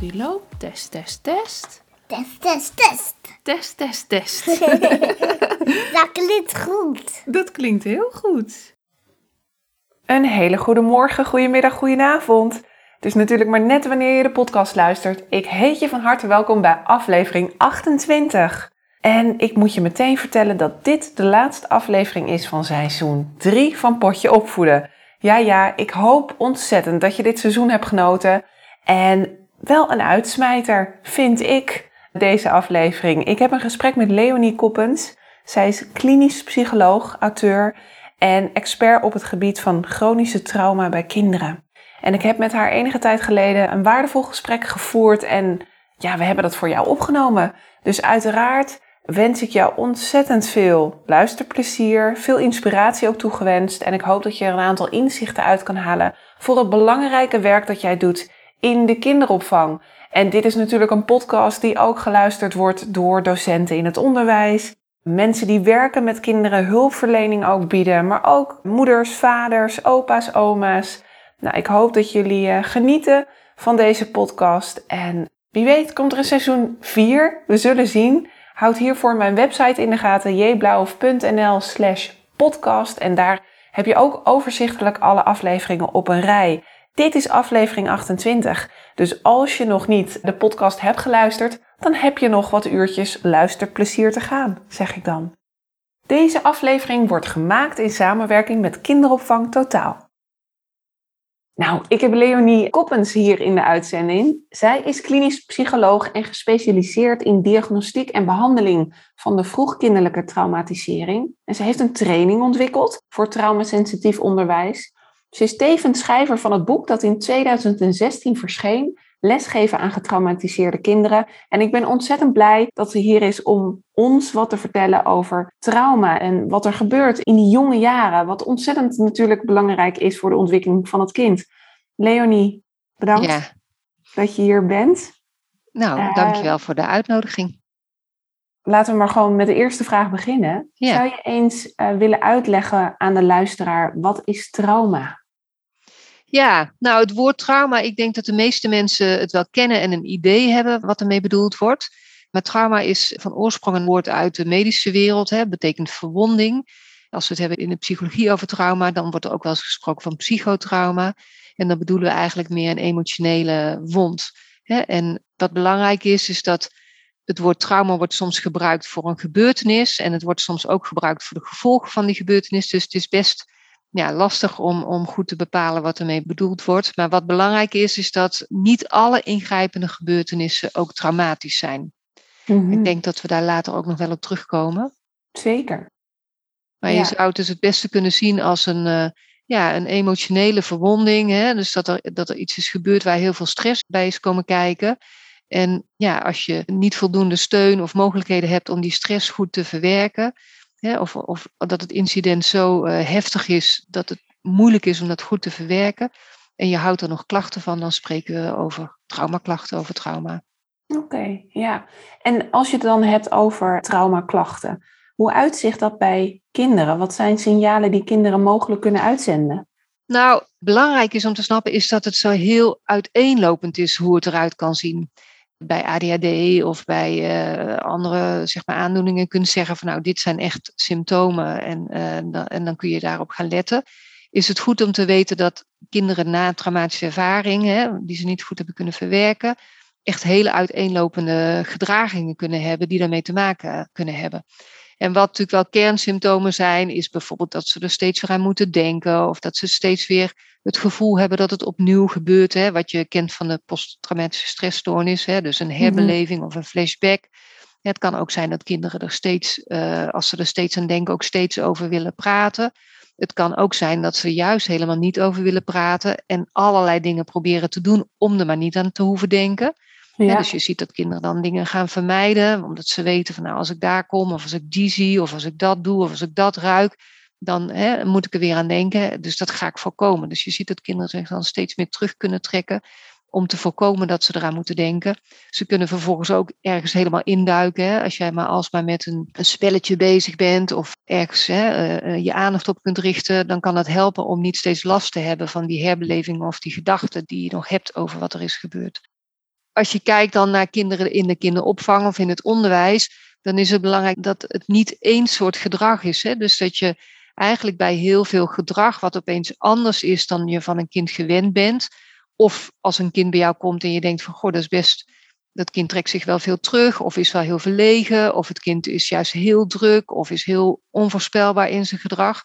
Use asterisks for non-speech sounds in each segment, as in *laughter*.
Hij loopt. Test, test, test. Test, test, test. Test, test, test. *laughs* Dat klinkt goed. Dat klinkt heel goed. Een hele goede morgen, goedemiddag, goedenavond. Het is natuurlijk maar net wanneer je de podcast luistert. Ik heet je van harte welkom bij aflevering 28. En ik moet je meteen vertellen dat dit de laatste aflevering is van seizoen 3 van Potje Opvoeden. Ja, ja, ik hoop ontzettend dat je dit seizoen hebt genoten. En wel een uitsmijter, vind ik, deze aflevering. Ik heb een gesprek met Leonie Koppens. Zij is klinisch psycholoog, auteur en expert op het gebied van chronische trauma bij kinderen. En ik heb met haar enige tijd geleden een waardevol gesprek gevoerd en ja, we hebben dat voor jou opgenomen. Dus uiteraard wens ik jou ontzettend veel luisterplezier, veel inspiratie ook toegewenst en ik hoop dat je er een aantal inzichten uit kan halen voor het belangrijke werk dat jij doet in de kinderopvang. En dit is natuurlijk een podcast die ook geluisterd wordt door docenten in het onderwijs, mensen die werken met kinderen, hulpverlening ook bieden, maar ook moeders, vaders, opa's, oma's. Nou, ik hoop dat jullie uh, genieten van deze podcast. En wie weet komt er een seizoen 4. We zullen zien. Houd hiervoor mijn website in de gaten, jblauwhof.nl slash podcast. En daar heb je ook overzichtelijk alle afleveringen op een rij. Dit is aflevering 28. Dus als je nog niet de podcast hebt geluisterd, dan heb je nog wat uurtjes luisterplezier te gaan, zeg ik dan. Deze aflevering wordt gemaakt in samenwerking met Kinderopvang Totaal. Nou, ik heb Leonie Koppens hier in de uitzending. Zij is klinisch psycholoog en gespecialiseerd in diagnostiek en behandeling van de vroegkinderlijke traumatisering. En ze heeft een training ontwikkeld voor traumasensitief onderwijs. Ze is tevens schrijver van het boek dat in 2016 verscheen, Lesgeven aan getraumatiseerde kinderen. En ik ben ontzettend blij dat ze hier is om ons wat te vertellen over trauma en wat er gebeurt in die jonge jaren. Wat ontzettend natuurlijk belangrijk is voor de ontwikkeling van het kind. Leonie, bedankt Ja, dat je hier bent. nou, Eh, dankjewel voor de uitnodiging. Laten we maar gewoon met de eerste vraag beginnen. Ja. Zou je eens eh, willen uitleggen aan de luisteraar, wat is trauma? Ja, nou, het woord trauma, ik denk dat de meeste mensen het wel kennen en een idee hebben wat ermee bedoeld wordt. Maar trauma is van oorsprong een woord uit de medische wereld, hè, betekent verwonding. Als we het hebben in de psychologie over trauma, dan wordt er ook wel eens gesproken van psychotrauma. En dan bedoelen we eigenlijk meer een emotionele wond. Hè. En wat belangrijk is, is dat het woord trauma wordt soms gebruikt voor een gebeurtenis. En het wordt soms ook gebruikt voor de gevolgen van die gebeurtenis. Dus het is best ja, lastig om, om goed te bepalen wat ermee bedoeld wordt. Maar wat belangrijk is, is dat niet alle ingrijpende gebeurtenissen ook traumatisch zijn. Mhm. Ik denk dat we daar later ook nog wel op terugkomen. Zeker. Maar Ja. je zou het dus het beste kunnen zien als een, eh, ja, een emotionele verwonding. Hè? Dus dat er, dat er iets is gebeurd waar heel veel stress bij is komen kijken. En ja, als je niet voldoende steun of mogelijkheden hebt om die stress goed te verwerken, hè, of, of dat het incident zo eh, heftig is dat het moeilijk is om dat goed te verwerken, en je houdt er nog klachten van, dan spreken we over traumaklachten, over trauma. Oké, ja. En als je het dan hebt over traumaklachten, hoe uitzicht dat bij kinderen? Wat zijn signalen die kinderen mogelijk kunnen uitzenden? Nou, belangrijk is om te snappen is dat het zo heel uiteenlopend is hoe het eruit kan zien. Bij ADHD of bij eh, andere zeg maar, aandoeningen kun je zeggen van nou, dit zijn echt symptomen en, eh, dan, en dan kun je daarop gaan letten. Is het goed om te weten dat kinderen na traumatische ervaring, hè, die ze niet goed hebben kunnen verwerken, echt hele uiteenlopende gedragingen kunnen hebben die daarmee te maken kunnen hebben. En wat natuurlijk wel kernsymptomen zijn, is bijvoorbeeld dat ze er steeds weer aan moeten denken. Of dat ze steeds weer het gevoel hebben dat het opnieuw gebeurt. Hè, wat je kent van de posttraumatische stressstoornis. Hè, dus een herbeleving of een flashback. Het kan ook zijn dat kinderen er steeds, uh, als ze er steeds aan denken, ook steeds over willen praten. Het kan ook zijn dat ze juist helemaal niet over willen praten en allerlei dingen proberen te doen om er maar niet aan te hoeven denken. Ja. dus je ziet dat kinderen dan dingen gaan vermijden, omdat ze weten van nou als ik daar kom, of als ik die zie, of als ik dat doe, of als ik dat ruik, dan hè, moet ik er weer aan denken. Dus dat ga ik voorkomen. Dus je ziet dat kinderen zich dan steeds meer terug kunnen trekken om te voorkomen dat ze eraan moeten denken. Ze kunnen vervolgens ook ergens helemaal induiken. Hè? Als jij maar alsmaar met een, een spelletje bezig bent of ergens hè, eh, eh, je aandacht op kunt richten, dan kan dat helpen om niet steeds last te hebben van die herbeleving of die gedachten die je nog hebt over wat er is gebeurd. Als je kijkt dan naar kinderen in de kinderopvang of in het onderwijs, dan is het belangrijk dat het niet één soort gedrag is. Hè? Dus dat je eigenlijk bij heel veel gedrag, wat opeens anders is dan je van een kind gewend bent, of als een kind bij jou komt en je denkt van, goh, dat is best, dat kind trekt zich wel veel terug, of is wel heel verlegen, of het kind is juist heel druk, of is heel onvoorspelbaar in zijn gedrag,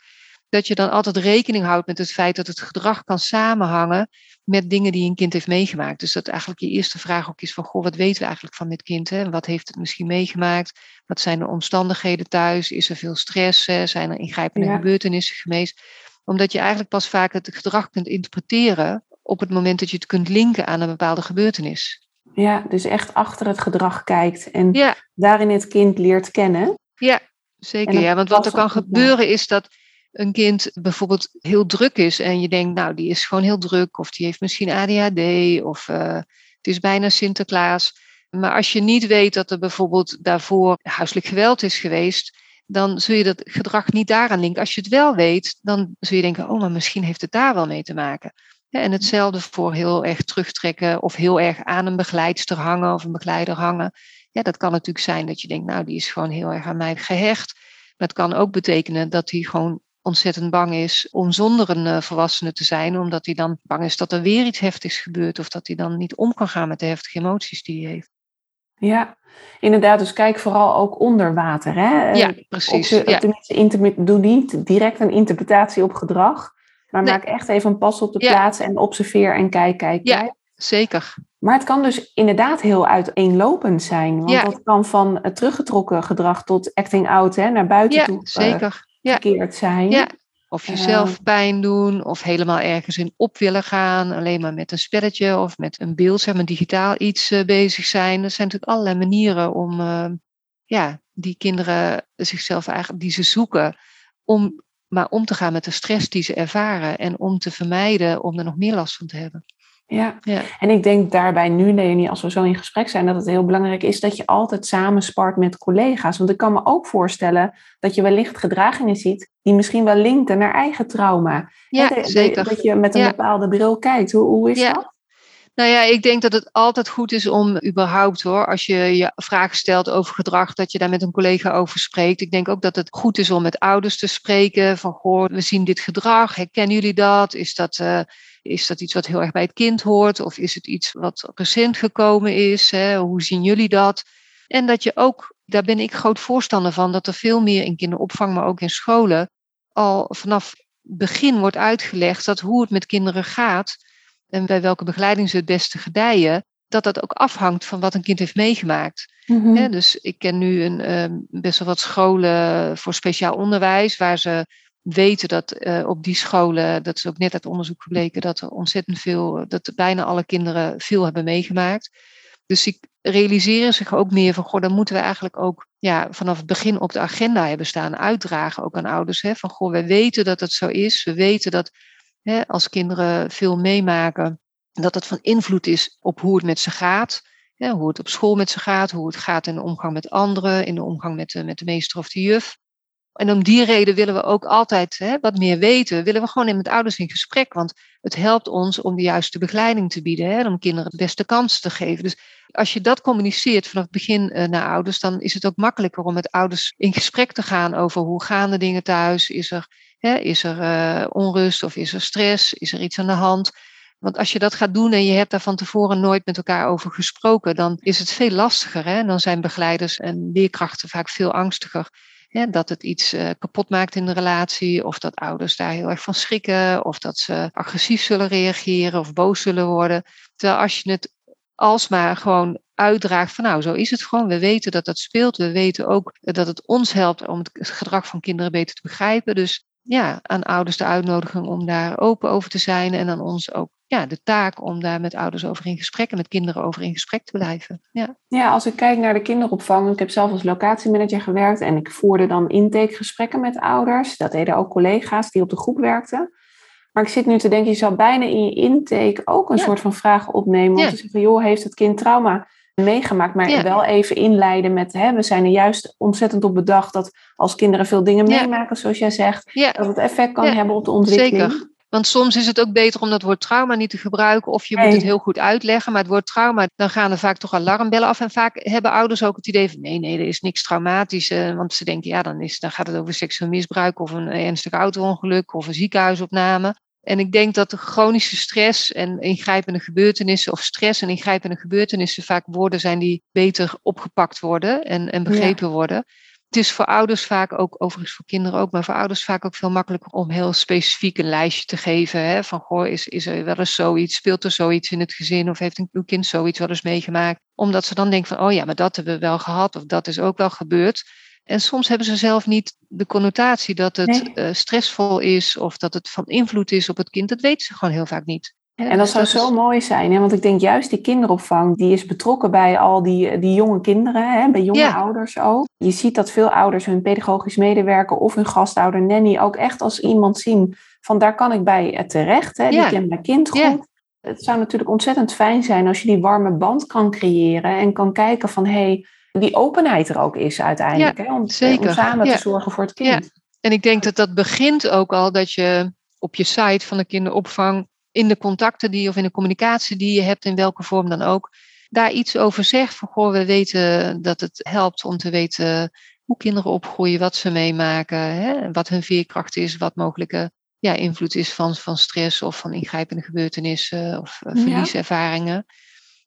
dat je dan altijd rekening houdt met het feit dat het gedrag kan samenhangen met dingen die een kind heeft meegemaakt. Dus dat eigenlijk je eerste vraag ook is van, goh, wat weten we eigenlijk van dit kind? Hè? Wat heeft het misschien meegemaakt? Wat zijn de omstandigheden thuis? Is er veel stress? Hè? Zijn er ingrijpende Ja. gebeurtenissen geweest? Omdat je eigenlijk pas vaak het gedrag kunt interpreteren op het moment dat je het kunt linken aan een bepaalde gebeurtenis. ja, dus echt achter het gedrag kijkt en Ja, daarin het kind leert kennen. ja zeker. Ja, want wat er kan gebeuren is dat een kind bijvoorbeeld heel druk is en je denkt, nou, die is gewoon heel druk of die heeft misschien ADHD of eh, het is bijna Sinterklaas. Maar als je niet weet dat er bijvoorbeeld daarvoor huiselijk geweld is geweest, dan zul je dat gedrag niet daaraan linken. Als je het wel weet, dan zul je denken, oh, maar misschien heeft het daar wel mee te maken. En hetzelfde voor heel erg terugtrekken of heel erg aan een begeleidster hangen of een begeleider hangen. Ja, dat kan natuurlijk zijn dat je denkt, nou, die is gewoon heel erg aan mij gehecht. Maar het kan ook betekenen dat hij gewoon ontzettend bang is om zonder een eh, volwassene te zijn, omdat hij dan bang is dat er weer iets heftigs gebeurt of dat hij dan niet om kan gaan met de heftige emoties die hij heeft. Ja, inderdaad. Dus kijk vooral ook onder water. Hè? Ja, Eh, precies. Op de- Ja. tenminste, interpre- doe niet direct een interpretatie op gedrag. Maar Nee. maak echt even een pas op de Ja. plaats en observeer en kijk, kijk, Ja. kijk. Zeker. Maar het kan dus inderdaad heel uiteenlopend zijn. Want Ja. dat kan van het teruggetrokken gedrag tot acting out, hè, naar buiten Ja, toe eh, zeker. Ja. gekeerd zijn. Ja. Of jezelf pijn doen, of helemaal ergens in op willen gaan, alleen maar met een spelletje of met een beeld, zeg maar digitaal iets eh, bezig zijn. Er zijn natuurlijk allerlei manieren om eh, ja, die kinderen zichzelf eigenlijk, die ze zoeken, om maar om te gaan met de stress die ze ervaren en om te vermijden om er nog meer last van te hebben. Ja. Ja. En ik denk daarbij nu, Leonie, als we zo in gesprek zijn, dat het heel belangrijk is dat je altijd samenspart met collega's. Want ik kan me ook voorstellen dat je wellicht gedragingen ziet die misschien wel linken naar eigen trauma. Ja, de- zeker. Dat je met een Ja. bepaalde bril kijkt. Hoe, hoe is Ja. dat? Nou ja, ik denk dat het altijd goed is om überhaupt hoor, als je je vragen stelt over gedrag, dat je daar met een collega over spreekt. Ik denk ook dat het goed is om met ouders te spreken. Van goh, we zien dit gedrag, herkennen jullie dat? Is dat, eh, is dat iets wat heel erg bij het kind hoort? Of is het iets wat recent gekomen is? Hè? Hoe zien jullie dat? En dat je ook, daar ben ik groot voorstander van, dat er veel meer in kinderopvang, maar ook in scholen, al vanaf begin wordt uitgelegd dat hoe het met kinderen gaat en bij welke begeleiding ze het beste gedijen, dat dat ook afhangt van wat een kind heeft meegemaakt. Mhm. Dus ik ken nu een, ehm, best wel wat scholen voor speciaal onderwijs, waar ze weten dat eh, op die scholen, dat is ook net uit onderzoek gebleken, dat er ontzettend veel, dat bijna alle kinderen veel hebben meegemaakt. Dus die realiseren zich ook meer van, goh, dan moeten we eigenlijk ook ja, vanaf het begin op de agenda hebben staan, uitdragen ook aan ouders. Hè, van, goh, we weten dat het zo is, we weten dat hè, als kinderen veel meemaken, dat het van invloed is op hoe het met ze gaat. Hè, hoe het op school met ze gaat, hoe het gaat in de omgang met anderen, in de omgang met de, met de meester of de juf. En om die reden willen we ook altijd hè, wat meer weten. Willen we gewoon met ouders in gesprek. Want het helpt ons om de juiste begeleiding te bieden. Hè, om kinderen de beste kans te geven. Dus als je dat communiceert vanaf het begin eh, naar ouders, dan is het ook makkelijker om met ouders in gesprek te gaan over hoe gaan de dingen thuis. Is er, hè, is er eh, onrust of is er stress? Is er iets aan de hand? Want als je dat gaat doen en je hebt daar van tevoren nooit met elkaar over gesproken, dan is het veel lastiger. Hè? Dan zijn begeleiders en leerkrachten vaak veel angstiger. Dat het iets uh, kapot maakt in de relatie, of dat ouders daar heel erg van schrikken, of dat ze agressief zullen reageren of boos zullen worden. Terwijl als je het alsmaar gewoon uitdraagt van nou, zo is het gewoon. We weten dat dat speelt. We weten ook dat het ons helpt om het gedrag van kinderen beter te begrijpen. Dus ja, aan ouders de uitnodiging om daar open over te zijn. En aan ons ook ja, de taak om daar met ouders over in gesprek en met kinderen over in gesprek te blijven. Ja. Ja, als ik kijk naar de kinderopvang, ik heb zelf als locatiemanager gewerkt en ik voerde dan intakegesprekken met ouders. Dat deden ook collega's die op de groep werkten. Maar ik zit nu te denken, je zou bijna in je intake ook een Ja. soort van vraag opnemen. Om Ja. te zeggen, joh, heeft het kind trauma meegemaakt? Maar Ja. wel even inleiden met, hè, we zijn er juist ontzettend op bedacht dat als kinderen veel dingen meemaken, zoals jij zegt, dat het effect kan hebben op de ontwikkeling. zeker. Want soms is het ook beter om dat woord trauma niet te gebruiken. Of je moet het heel goed uitleggen. Maar het woord trauma, dan gaan er vaak toch alarmbellen af. En vaak hebben ouders ook het idee van nee, nee, er is niks traumatisch. eh, Want ze denken, ja, dan, is, dan gaat het over seksueel misbruik of een ernstig auto-ongeluk of een ziekenhuisopname. En ik denk dat de chronische stress en ingrijpende gebeurtenissen, of stress en ingrijpende gebeurtenissen, vaak woorden zijn die beter opgepakt worden en, en begrepen worden. Het is voor ouders vaak ook, overigens voor kinderen ook, maar voor ouders vaak ook veel makkelijker om heel specifiek een lijstje te geven. Hè, van goh, is, is er wel eens zoiets, speelt er zoiets in het gezin of heeft een, uw kind zoiets wel eens meegemaakt? Omdat ze dan denken van, oh ja, maar dat hebben we wel gehad of dat is ook wel gebeurd. En soms hebben ze zelf niet de connotatie dat het Nee. eh, stressvol is of dat het van invloed is op het kind. Dat weten ze gewoon heel vaak niet. En dat zou zo is- mooi zijn, hè? want ik denk juist die kinderopvang, die is betrokken bij al die, die jonge kinderen, hè? bij jonge Ja. ouders ook. Je ziet dat veel ouders hun pedagogisch medewerker of hun gastouder nanny ook echt als iemand zien van daar kan ik bij eh, terecht, hè? die Ja. kent mijn kind goed. Ja. Het zou natuurlijk ontzettend fijn zijn als je die warme band kan creëren en kan kijken van hé, hey, die openheid er ook is uiteindelijk, hè? Om, om zeker. samen te zorgen voor het kind. En ik denk dat dat begint ook al dat je op je site van de kinderopvang, in de contacten die of in de communicatie die je hebt, in welke vorm dan ook, daar iets over zegt. Van goh, we weten dat het helpt om te weten hoe kinderen opgroeien, wat ze meemaken, hè, wat hun veerkracht is, wat mogelijke ja, invloed is van, van stress of van ingrijpende gebeurtenissen of eh, Ja. verlieservaringen.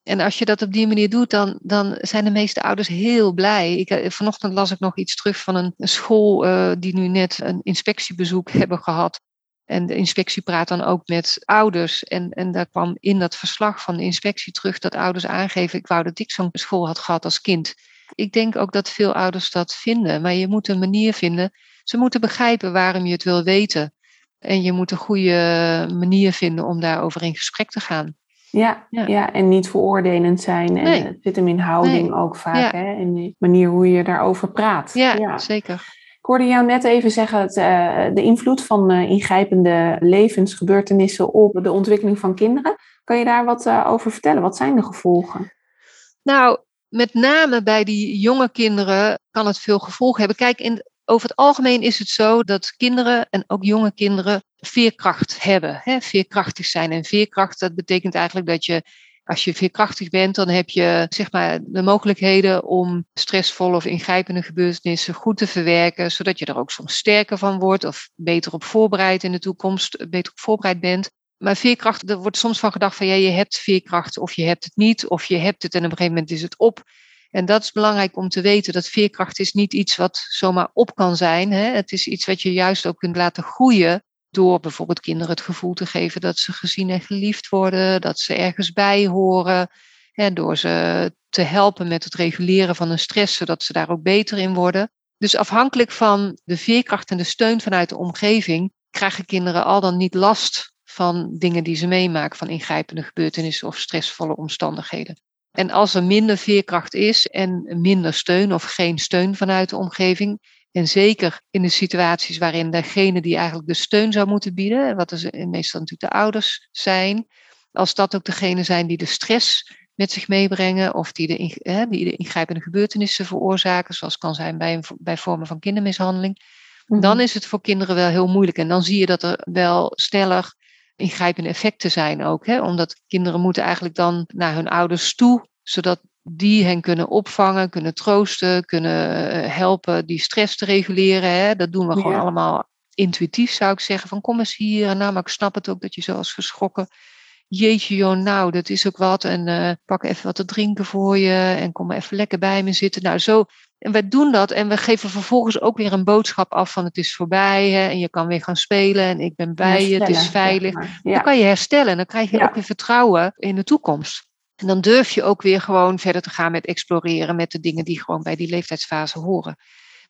En als je dat op die manier doet, dan, dan zijn de meeste ouders heel blij. Ik, eh, vanochtend las ik nog iets terug van een, een school eh, die nu net een inspectiebezoek *laughs* hebben gehad. En de inspectie praat dan ook met ouders. En, en daar kwam in dat verslag van de inspectie terug dat ouders aangeven: ik wou dat ik zo'n school had gehad als kind. Ik denk ook dat veel ouders dat vinden, maar je moet een manier vinden. Ze moeten begrijpen waarom je het wil weten. En je moet een goede manier vinden om daarover in gesprek te gaan. Ja, ja. Ja. en niet veroordelend zijn. En Nee. het zit hem in houding Nee. ook vaak, Ja. hè? in de manier hoe je daarover praat. Ja, zeker. Ik hoorde jou net even zeggen het, eh, de invloed van eh, ingrijpende levensgebeurtenissen op de ontwikkeling van kinderen. Kan je daar wat eh, over vertellen? Wat zijn de gevolgen? Nou, met name bij die jonge kinderen kan het veel gevolgen hebben. Kijk, in, over het algemeen is het zo dat kinderen en ook jonge kinderen veerkracht hebben. Hè? Veerkrachtig zijn. En veerkracht, dat betekent eigenlijk dat je, als je veerkrachtig bent, dan heb je zeg maar, de mogelijkheden om stressvolle of ingrijpende gebeurtenissen goed te verwerken, zodat je er ook soms sterker van wordt of beter op voorbereid in de toekomst, beter op voorbereid bent. Maar veerkracht, er wordt soms van gedacht van ja, je hebt veerkracht of je hebt het niet, of je hebt het en op een gegeven moment is het op. En dat is belangrijk om te weten, dat veerkracht is niet iets wat zomaar op kan zijn. Hè? Het is iets wat je juist ook kunt laten groeien door bijvoorbeeld kinderen het gevoel te geven dat ze gezien en geliefd worden, dat ze ergens bij horen. Hè? Door ze te helpen met het reguleren van hun stress, zodat ze daar ook beter in worden. Dus afhankelijk van de veerkracht en de steun vanuit de omgeving, krijgen kinderen al dan niet last van dingen die ze meemaken, van ingrijpende gebeurtenissen of stressvolle omstandigheden. En als er minder veerkracht is en minder steun of geen steun vanuit de omgeving, en zeker in de situaties waarin degene die eigenlijk de steun zou moeten bieden, wat is meestal natuurlijk de ouders zijn, als dat ook degene zijn die de stress met zich meebrengen of die de, die de ingrijpende gebeurtenissen veroorzaken, zoals kan zijn bij, bij vormen van kindermishandeling, dan is het voor kinderen wel heel moeilijk. En dan zie je dat er wel sneller ingrijpende effecten zijn ook. Hè? Omdat kinderen moeten eigenlijk dan naar hun ouders toe, zodat die hen kunnen opvangen, kunnen troosten, kunnen eh, helpen die stress te reguleren. Hè? Dat doen we gewoon allemaal intuïtief, zou ik zeggen. Van kom eens hier. En nou, maar ik snap het ook dat je zo was geschrokken. Jeetje joh, nou, dat is ook wat. En eh, pak even wat te drinken voor je. En kom maar even lekker bij me zitten. Nou, zo. En wij doen dat en we geven vervolgens ook weer een boodschap af van het is voorbij. Hè, en je kan weer gaan spelen en ik ben bij je, het is veilig. zeg maar. Dan kan je herstellen en dan krijg je Ja. ook weer vertrouwen in de toekomst. En dan durf je ook weer gewoon verder te gaan met exploreren met de dingen die gewoon bij die leeftijdsfase horen.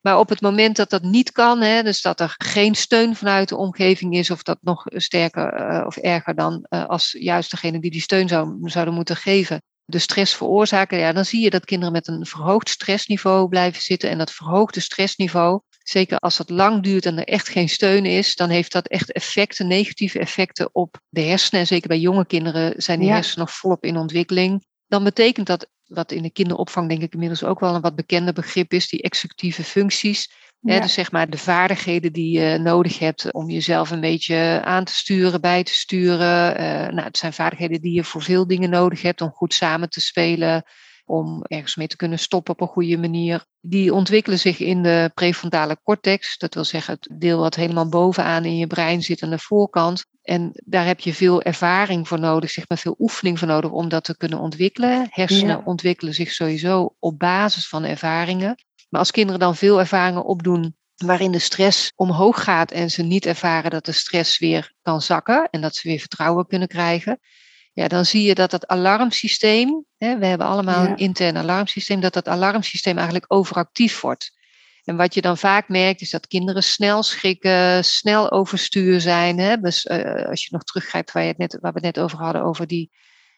Maar op het moment dat dat niet kan, hè, dus dat er geen steun vanuit de omgeving is, of dat nog sterker uh, of erger dan uh, als juist degene die die steun zou, zouden moeten geven, de stress veroorzaken, ja, dan zie je dat kinderen met een verhoogd stressniveau blijven zitten. En dat verhoogde stressniveau, zeker als dat lang duurt en er echt geen steun is, dan heeft dat echt effecten, negatieve effecten op de hersenen. En zeker bij jonge kinderen zijn die Ja. hersenen nog volop in ontwikkeling. Dan betekent dat, wat in de kinderopvang denk ik inmiddels ook wel een wat bekender begrip is, die executieve functies. Hè, dus zeg maar de vaardigheden die je nodig hebt om jezelf een beetje aan te sturen, bij te sturen. Eh, nou, het zijn vaardigheden die je voor veel dingen nodig hebt om goed samen te spelen, om ergens mee te kunnen stoppen op een goede manier. Die ontwikkelen zich in de prefrontale cortex, dat wil zeggen het deel wat helemaal bovenaan in je brein zit aan de voorkant. En daar heb je veel ervaring voor nodig, zeg maar veel oefening voor nodig om dat te kunnen ontwikkelen. Hersenen Ja. ontwikkelen zich sowieso op basis van ervaringen. Maar als kinderen dan veel ervaringen opdoen waarin de stress omhoog gaat en ze niet ervaren dat de stress weer kan zakken en dat ze weer vertrouwen kunnen krijgen, ja, dan zie je dat dat alarmsysteem, hè, we hebben allemaal Ja. een intern alarmsysteem, dat dat alarmsysteem eigenlijk overactief wordt. En wat je dan vaak merkt, is dat kinderen snel schrikken, snel overstuur zijn. Hè? Dus eh, als je nog teruggrijpt waar, je het net, waar we het net over hadden, over die,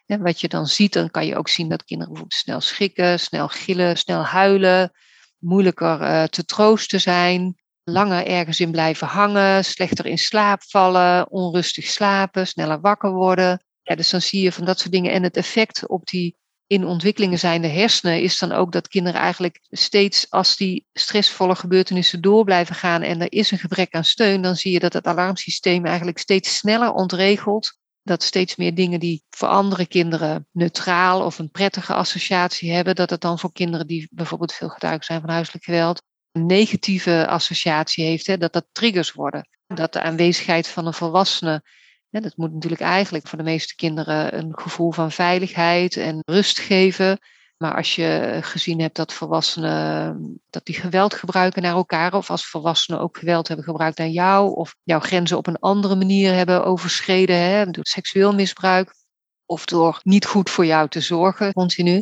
hè, wat je dan ziet, dan kan je ook zien dat kinderen bijvoorbeeld snel schrikken, snel gillen, snel huilen, moeilijker eh, te troosten zijn, langer ergens in blijven hangen, slechter in slaap vallen, onrustig slapen, sneller wakker worden. Ja, dus dan zie je van dat soort dingen. En het effect op die in ontwikkelingen zijnde hersenen is dan ook dat kinderen eigenlijk steeds als die stressvolle gebeurtenissen door blijven gaan en er is een gebrek aan steun, dan zie je dat het alarmsysteem eigenlijk steeds sneller ontregelt. Dat steeds meer dingen die voor andere kinderen neutraal of een prettige associatie hebben, dat het dan voor kinderen die bijvoorbeeld veel getuige zijn van huiselijk geweld, een negatieve associatie heeft, hè, dat dat triggers worden. Dat de aanwezigheid van een volwassene ja, dat moet natuurlijk eigenlijk voor de meeste kinderen een gevoel van veiligheid en rust geven. Maar als je gezien hebt dat volwassenen dat die geweld gebruiken naar elkaar, of als volwassenen ook geweld hebben gebruikt aan jou, of jouw grenzen op een andere manier hebben overschreden, hè, door seksueel misbruik, of door niet goed voor jou te zorgen continu,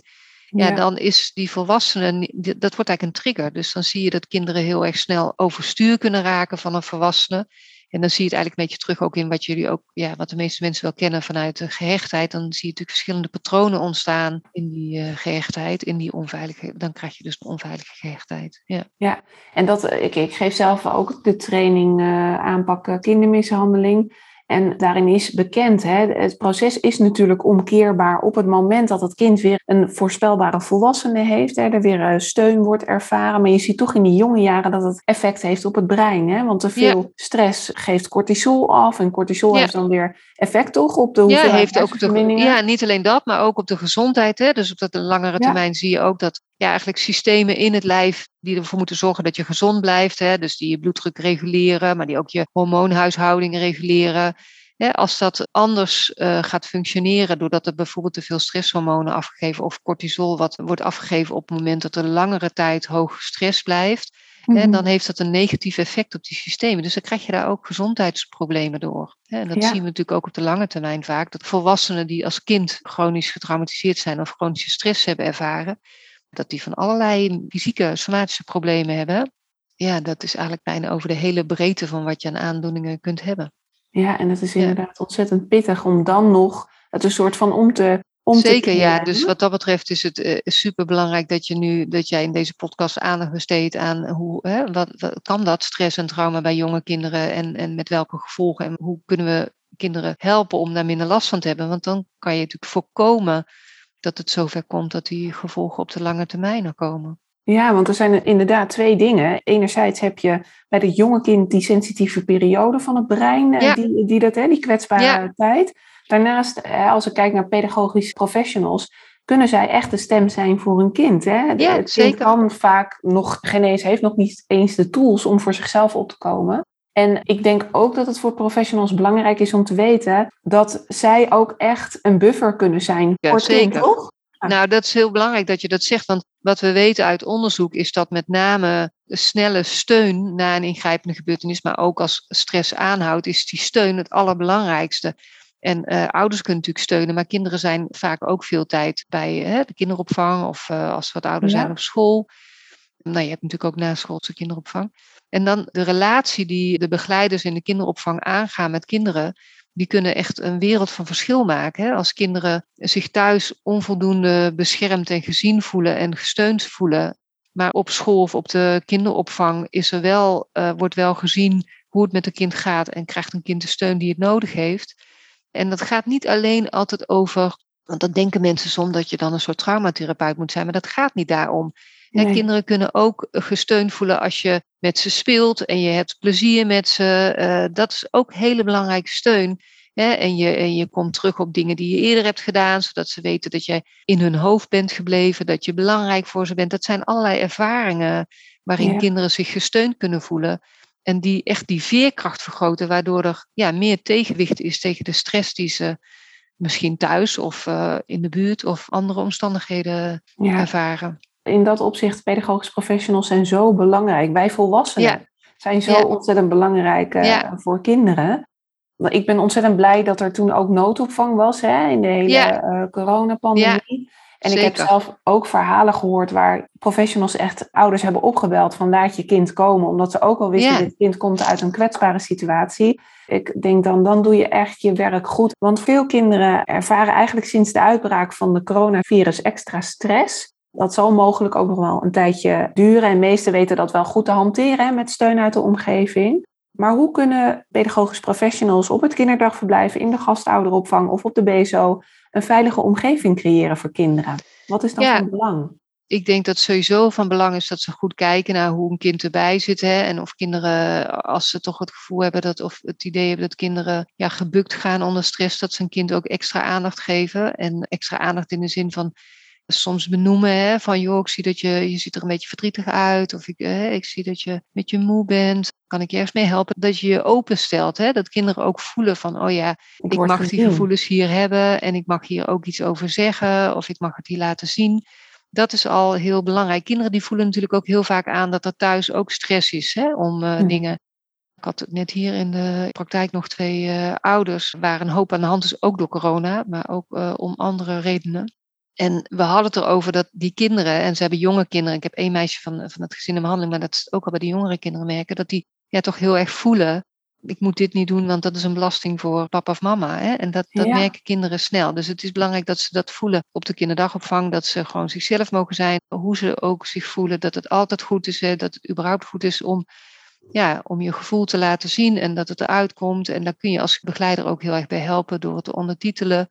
ja, dan is die volwassene, ni- die- dat wordt eigenlijk een trigger. Dus dan zie je dat kinderen heel erg snel overstuur kunnen raken van een volwassene. En dan zie je het eigenlijk een beetje terug ook in wat jullie ook, ja, wat de meeste mensen wel kennen vanuit de gehechtheid. Dan zie je natuurlijk verschillende patronen ontstaan in die eh, gehechtheid, in die onveilige, dan krijg je dus een onveilige gehechtheid. Ja. En dat, eh, ik, ik geef zelf ook de training eh, aanpakken kindermishandeling. En daarin is bekend, hè, het proces is natuurlijk omkeerbaar op het moment dat het kind weer een voorspelbare volwassene heeft, hè, er weer eh, steun wordt ervaren. Maar je ziet toch in die jonge jaren dat het effect heeft op het brein. Hè? Want te veel stress geeft cortisol af en cortisol Ja. heeft dan weer effect toch op de Ja, hoeveelheid heeft ook de, ja, niet alleen dat, maar ook op de gezondheid. Hè? Dus op dat langere Ja. termijn zie je ook dat ja, eigenlijk systemen in het lijf die ervoor moeten zorgen dat je gezond blijft. Hè? Dus die je bloeddruk reguleren, maar die ook je hormoonhuishouding reguleren. Als dat anders eh, gaat functioneren, doordat er bijvoorbeeld te veel stresshormonen afgegeven of cortisol wat wordt afgegeven op het moment dat er langere tijd hoog stress blijft. Mhm. Dan heeft dat een negatief effect op die systemen. Dus dan krijg je daar ook gezondheidsproblemen door. Hè, En dat Ja. zien we natuurlijk ook op de lange termijn vaak. Dat volwassenen die als kind chronisch getraumatiseerd zijn of chronische stress hebben ervaren, dat die van allerlei fysieke, somatische problemen hebben. Ja, dat is eigenlijk bijna over de hele breedte van wat je aan aandoeningen kunt hebben. Ja, en het is Ja. inderdaad ontzettend pittig om dan nog het een soort van om te om te Zeker, ja. Dus wat dat betreft is het uh, super belangrijk dat je nu dat jij in deze podcast aandacht besteedt aan hoe hè, wat, wat kan dat stress en trauma bij jonge kinderen en, en met welke gevolgen en hoe kunnen we kinderen helpen om daar minder last van te hebben. Want dan kan je natuurlijk voorkomen dat het zover komt dat die gevolgen op de lange termijn er komen. Ja, want er zijn inderdaad twee dingen. Enerzijds heb je bij het jonge kind die sensitieve periode van het brein, eh, Ja. die, die, dat, hè, die kwetsbare Ja. tijd. Daarnaast, eh, als ik kijk naar pedagogische professionals, kunnen zij echt de stem zijn voor een kind. Hè? Ja, het kind zeker. kan vaak nog geen eens, heeft nog niet eens de tools om voor zichzelf op te komen. En ik denk ook dat het voor professionals belangrijk is om te weten dat zij ook echt een buffer kunnen zijn Ja, voor zeker. toch? Ja. Nou, dat is heel belangrijk dat je dat zegt. Want wat we weten uit onderzoek is dat met name snelle steun na een ingrijpende gebeurtenis, maar ook als stress aanhoudt, is die steun het allerbelangrijkste. En eh, ouders kunnen natuurlijk steunen, maar kinderen zijn vaak ook veel tijd bij eh, de kinderopvang of eh, als ze wat ouder Ja. zijn op school. Nou, je hebt natuurlijk ook naschoolse kinderopvang. En dan de relatie die de begeleiders in de kinderopvang aangaan met kinderen, die kunnen echt een wereld van verschil maken. Hè? Als kinderen zich thuis onvoldoende beschermd en gezien voelen en gesteund voelen, maar op school of op de kinderopvang is er wel, uh, wordt wel gezien hoe het met een kind gaat en krijgt een kind de steun die het nodig heeft. En dat gaat niet alleen altijd over, want dat denken mensen soms dat je dan een soort traumatherapeut moet zijn, maar dat gaat niet daarom. Nee. kinderen kunnen ook gesteund voelen als je met ze speelt en je hebt plezier met ze. Uh, dat is ook hele belangrijke steun. Hè? En, je, en je komt terug op dingen die je eerder hebt gedaan, zodat ze weten dat jij in hun hoofd bent gebleven, dat je belangrijk voor ze bent. Dat zijn allerlei ervaringen waarin ja. kinderen zich gesteund kunnen voelen. En die echt die veerkracht vergroten, waardoor er ja, meer tegenwicht is tegen de stress die ze misschien thuis of uh, in de buurt of andere omstandigheden ja. ervaren in dat opzicht, pedagogische professionals zijn zo belangrijk. Wij volwassenen ja. zijn zo ja. ontzettend belangrijk uh, ja. voor kinderen. Ik ben ontzettend blij dat er toen ook noodopvang was hè, in de hele uh, coronapandemie. En Zeker. ik heb zelf ook verhalen gehoord waar professionals echt ouders hebben opgebeld van laat je kind komen. Omdat ze ook al wisten, dat dit kind komt uit een kwetsbare situatie. Ik denk dan, dan doe je echt je werk goed. Want veel kinderen ervaren eigenlijk sinds de uitbraak van de coronavirus extra stress. Dat zal mogelijk ook nog wel een tijdje duren. En meesten weten dat wel goed te hanteren hè, met steun uit de omgeving. Maar hoe kunnen pedagogisch professionals op het kinderdagverblijf, in de gastouderopvang of op de BSO een veilige omgeving creëren voor kinderen? Wat is dan ja, van belang? Ik denk dat sowieso van belang is dat ze goed kijken naar hoe een kind erbij zit. Hè? En of kinderen, als ze toch het gevoel hebben dat, of het idee hebben dat kinderen ja, gebukt gaan onder stress, dat ze een kind ook extra aandacht geven. En extra aandacht in de zin van soms benoemen hè, van joh, ik zie dat je, je ziet er een beetje verdrietig uit. Of ik, hè, ik zie dat je met je moe bent. Kan ik je ergens mee helpen? Dat je je openstelt. Hè? Dat kinderen ook voelen van oh ja, ik, ik mag die gevoelens hier hebben. En ik mag hier ook iets over zeggen. Of ik mag het hier laten zien. Dat is al heel belangrijk. Kinderen die voelen natuurlijk ook heel vaak aan dat er thuis ook stress is hè, om uh, hm. dingen. Ik had net hier in de praktijk nog twee uh, ouders waar een hoop aan de hand is, ook door corona, maar ook uh, om andere redenen. En we hadden het erover dat die kinderen, en ze hebben jonge kinderen, ik heb één meisje van, van het gezin in behandeling, maar dat is ook al bij de jongere kinderen merken, dat die ja, toch heel erg voelen, ik moet dit niet doen, want dat is een belasting voor papa of mama. Hè? En dat, dat ja. merken kinderen snel. Dus het is belangrijk dat ze dat voelen op de kinderdagopvang, dat ze gewoon zichzelf mogen zijn, hoe ze ook zich voelen, dat het altijd goed is, hè? dat het überhaupt goed is om, ja, om je gevoel te laten zien en dat het eruit komt. En daar kun je als begeleider ook heel erg bij helpen door het te ondertitelen.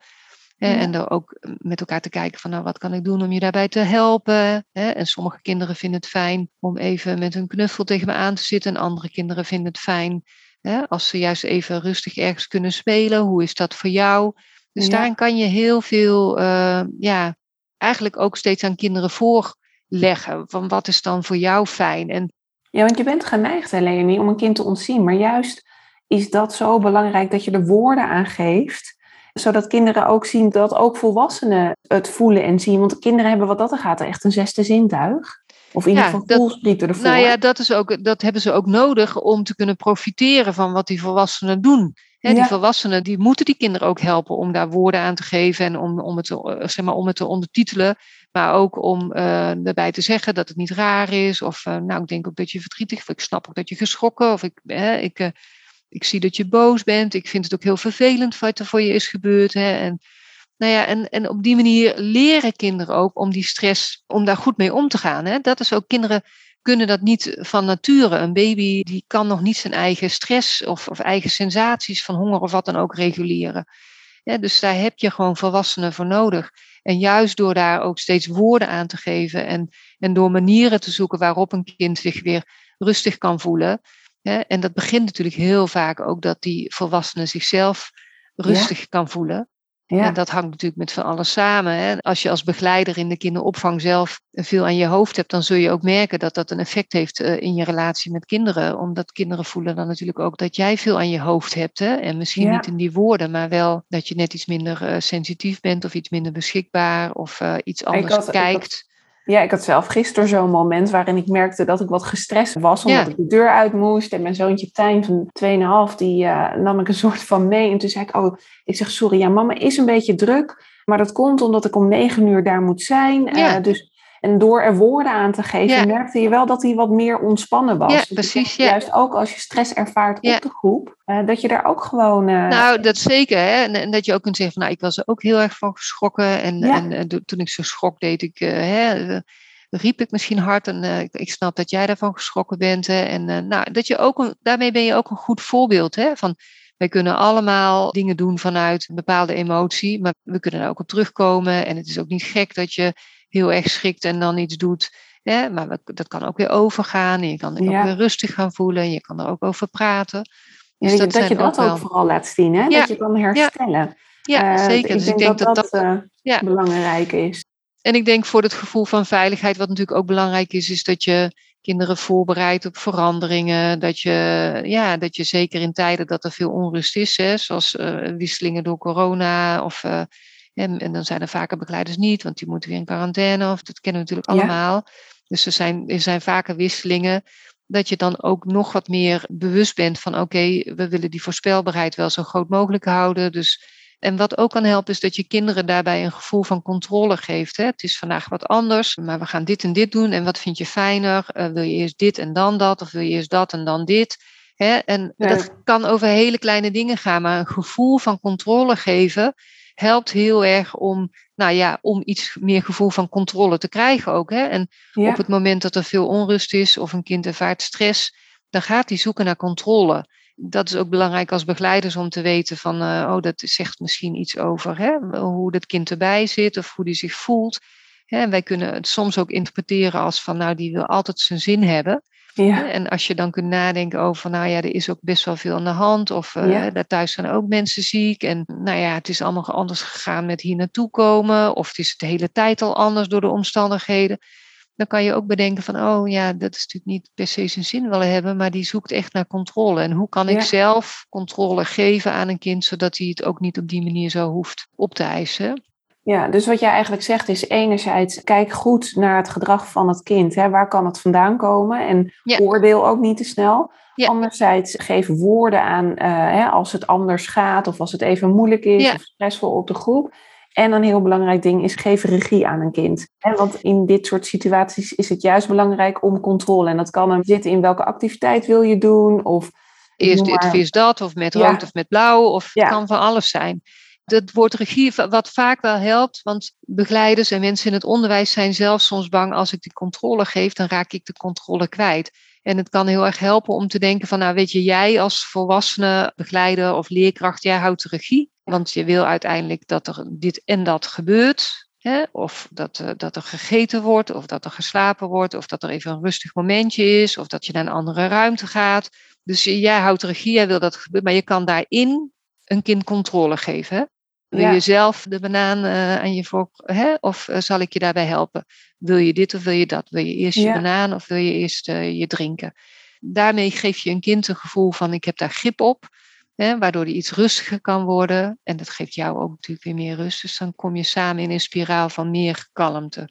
Ja. En er ook met elkaar te kijken van nou, wat kan ik doen om je daarbij te helpen. En sommige kinderen vinden het fijn om even met hun knuffel tegen me aan te zitten. En andere kinderen vinden het fijn als ze juist even rustig ergens kunnen spelen. Hoe is dat voor jou? Dus ja. daarin kan je heel veel, uh, ja, eigenlijk ook steeds aan kinderen voorleggen. Van wat is dan voor jou fijn? En, ja, want je bent geneigd, Leonie, om een kind te ontzien. Maar juist is dat zo belangrijk dat je er woorden aan geeft zodat kinderen ook zien dat ook volwassenen het voelen en zien. Want kinderen hebben wat dat er gaat echt een zesde zintuig. Of in ieder geval voelsprieten ervoor. Nou ja, dat, is ook, dat hebben ze ook nodig om te kunnen profiteren van wat die volwassenen doen. He, die ja. volwassenen die moeten die kinderen ook helpen om daar woorden aan te geven en om, om, het, te, zeg maar, om het te ondertitelen. Maar ook om uh, erbij te zeggen dat het niet raar is. Of uh, nou, ik denk ook dat je verdrietig of ik snap ook dat je geschrokken. Of ik, ik uh, ik zie dat je boos bent. Ik vind het ook heel vervelend wat er voor je is gebeurd. Hè? En, nou ja, en, en op die manier leren kinderen ook om die stress, om daar goed mee om te gaan. Hè? Dat is ook, kinderen kunnen dat niet van nature. Een baby die kan nog niet zijn eigen stress of, of eigen sensaties van honger of wat dan ook reguleren. Dus daar heb je gewoon volwassenen voor nodig. En juist door daar ook steeds woorden aan te geven en, en door manieren te zoeken waarop een kind zich weer rustig kan voelen, en dat begint natuurlijk heel vaak ook dat die volwassene zichzelf rustig ja. kan voelen. Ja. En dat hangt natuurlijk met van alles samen. Hè. Als je als begeleider in de kinderopvang zelf veel aan je hoofd hebt, dan zul je ook merken dat dat een effect heeft uh, in je relatie met kinderen. Omdat kinderen voelen dan natuurlijk ook dat jij veel aan je hoofd hebt. Hè. En misschien ja. niet in die woorden, maar wel dat je net iets minder uh, sensitief bent of iets minder beschikbaar of uh, iets anders had, kijkt. Ja, ik had zelf gisteren zo'n moment waarin ik merkte dat ik wat gestrest was. Omdat ja. ik de deur uit moest. En mijn zoontje Tijn van 2,5, die uh, nam ik een *laughs* soort van mee. En toen zei ik, oh, ik zeg sorry, ja, mama is een beetje druk. Maar dat komt omdat ik om negen uur daar moet zijn. Ja. Uh, dus En door er woorden aan te geven, Ja. merkte je wel dat hij wat meer ontspannen was. Ja, Dus precies, ja. Juist ook als je stress ervaart op de groep, eh, dat je daar ook gewoon... eh, Nou, dat zeker. Hè? En, en dat je ook kunt zeggen van, nou, ik was er ook heel erg van geschrokken. En, en, eh, toen ik zo schrok, deed ik, hè, riep ik misschien hard. En ik, snap dat jij daarvan geschrokken bent. Hè? En nou, dat je ook een, daarmee ben je ook een goed voorbeeld. Hè? Van, wij kunnen allemaal dingen doen vanuit een bepaalde emotie. Maar we kunnen er ook op terugkomen. En het is ook niet gek dat je heel erg schrikt en dan iets doet. Hè? Maar dat kan ook weer overgaan. En je kan Ja. ook weer rustig gaan voelen. En je kan er ook over praten. Dus dat, dat dat je dat ook vooral laat zien, hè? Ja, dat je kan herstellen. Ja, Eh, zeker. Ik Dus ik denk dat dat eh, belangrijk is. En ik denk voor het gevoel van veiligheid, wat natuurlijk ook belangrijk is, is dat je kinderen voorbereidt op veranderingen. Dat je, ja, dat je zeker in tijden dat er veel onrust is, hè, zoals eh, wisselingen door corona. Of, en, en dan zijn er vaker begeleiders niet, want die moeten weer in quarantaine. Of, dat kennen we natuurlijk Ja. allemaal. Dus er zijn, er zijn vaker wisselingen. Dat je dan ook nog wat meer bewust bent van oké, we willen die voorspelbaarheid wel zo groot mogelijk houden. Dus en wat ook kan helpen is dat je kinderen daarbij een gevoel van controle geeft. Hè? Het is vandaag wat anders, maar we gaan dit en dit doen. En wat vind je fijner? Eh, wil je eerst dit en dan dat? Of wil je eerst dat en dan dit? Hè? En Ja. dat kan over hele kleine dingen gaan, maar een gevoel van controle geven helpt heel erg om, nou ja, om iets meer gevoel van controle te krijgen ook. Hè? En Ja. op het moment dat er veel onrust is of een kind ervaart stress, dan gaat hij zoeken naar controle. Dat is ook belangrijk als begeleiders om te weten van, eh, oh, dat zegt misschien iets over hè, hoe dat kind erbij zit of hoe die zich voelt. Hè, en wij kunnen het soms ook interpreteren als van, nou, die wil altijd zijn zin hebben. Ja. En als je dan kunt nadenken over, nou ja, er is ook best wel veel aan de hand. Of eh, Ja. daar thuis zijn ook mensen ziek. En nou ja, het is allemaal anders gegaan met hier naartoe komen. Of het is de hele tijd al anders door de omstandigheden. Dan kan je ook bedenken van, oh ja, dat is natuurlijk niet per se zijn zin willen hebben. Maar die zoekt echt naar controle. En hoe kan ik Ja. zelf controle geven aan een kind, zodat hij het ook niet op die manier zo hoeft op te eisen. Ja, dus wat jij eigenlijk zegt is enerzijds kijk goed naar het gedrag van het kind. Hè? Waar kan het vandaan komen? En Ja. oordeel ook niet te snel. Ja. Anderzijds geef woorden aan eh, hè, als het anders gaat of als het even moeilijk is Ja. of stressvol op de groep. En een heel belangrijk ding is geef regie aan een kind. Hè, want in dit soort situaties is het juist belangrijk om controle. En dat kan hem zitten in welke activiteit wil je doen of Eerst dit eerst dat, of met rood of met blauw, of het kan van alles zijn. Dat woord regie, wat vaak wel helpt, want begeleiders en mensen in het onderwijs zijn zelf soms bang als ik die controle geef, dan raak ik de controle kwijt. En het kan heel erg helpen om te denken van, nou weet je, jij als volwassene begeleider of leerkracht, jij houdt de regie. Want je wil uiteindelijk dat er dit en dat gebeurt. Hè? Of dat, eh, dat er gegeten wordt, of dat er geslapen wordt, of dat er even een rustig momentje is, of dat je naar een andere ruimte gaat. Dus je- jij houdt de regie, jij wil dat gebeurt, maar je kan daarin een kind controle geven. Wil Ja. je zelf de banaan eh, aan je vork, hè? of eh, zal ik je daarbij helpen? Wil je dit of wil je dat? Wil je eerst je banaan of wil je eerst eh, je drinken? Daarmee geef je een kind een gevoel van ik heb daar grip op, hè? waardoor die iets rustiger kan worden. En dat geeft jou ook natuurlijk weer meer rust. Dus dan kom je samen in een spiraal van meer kalmte.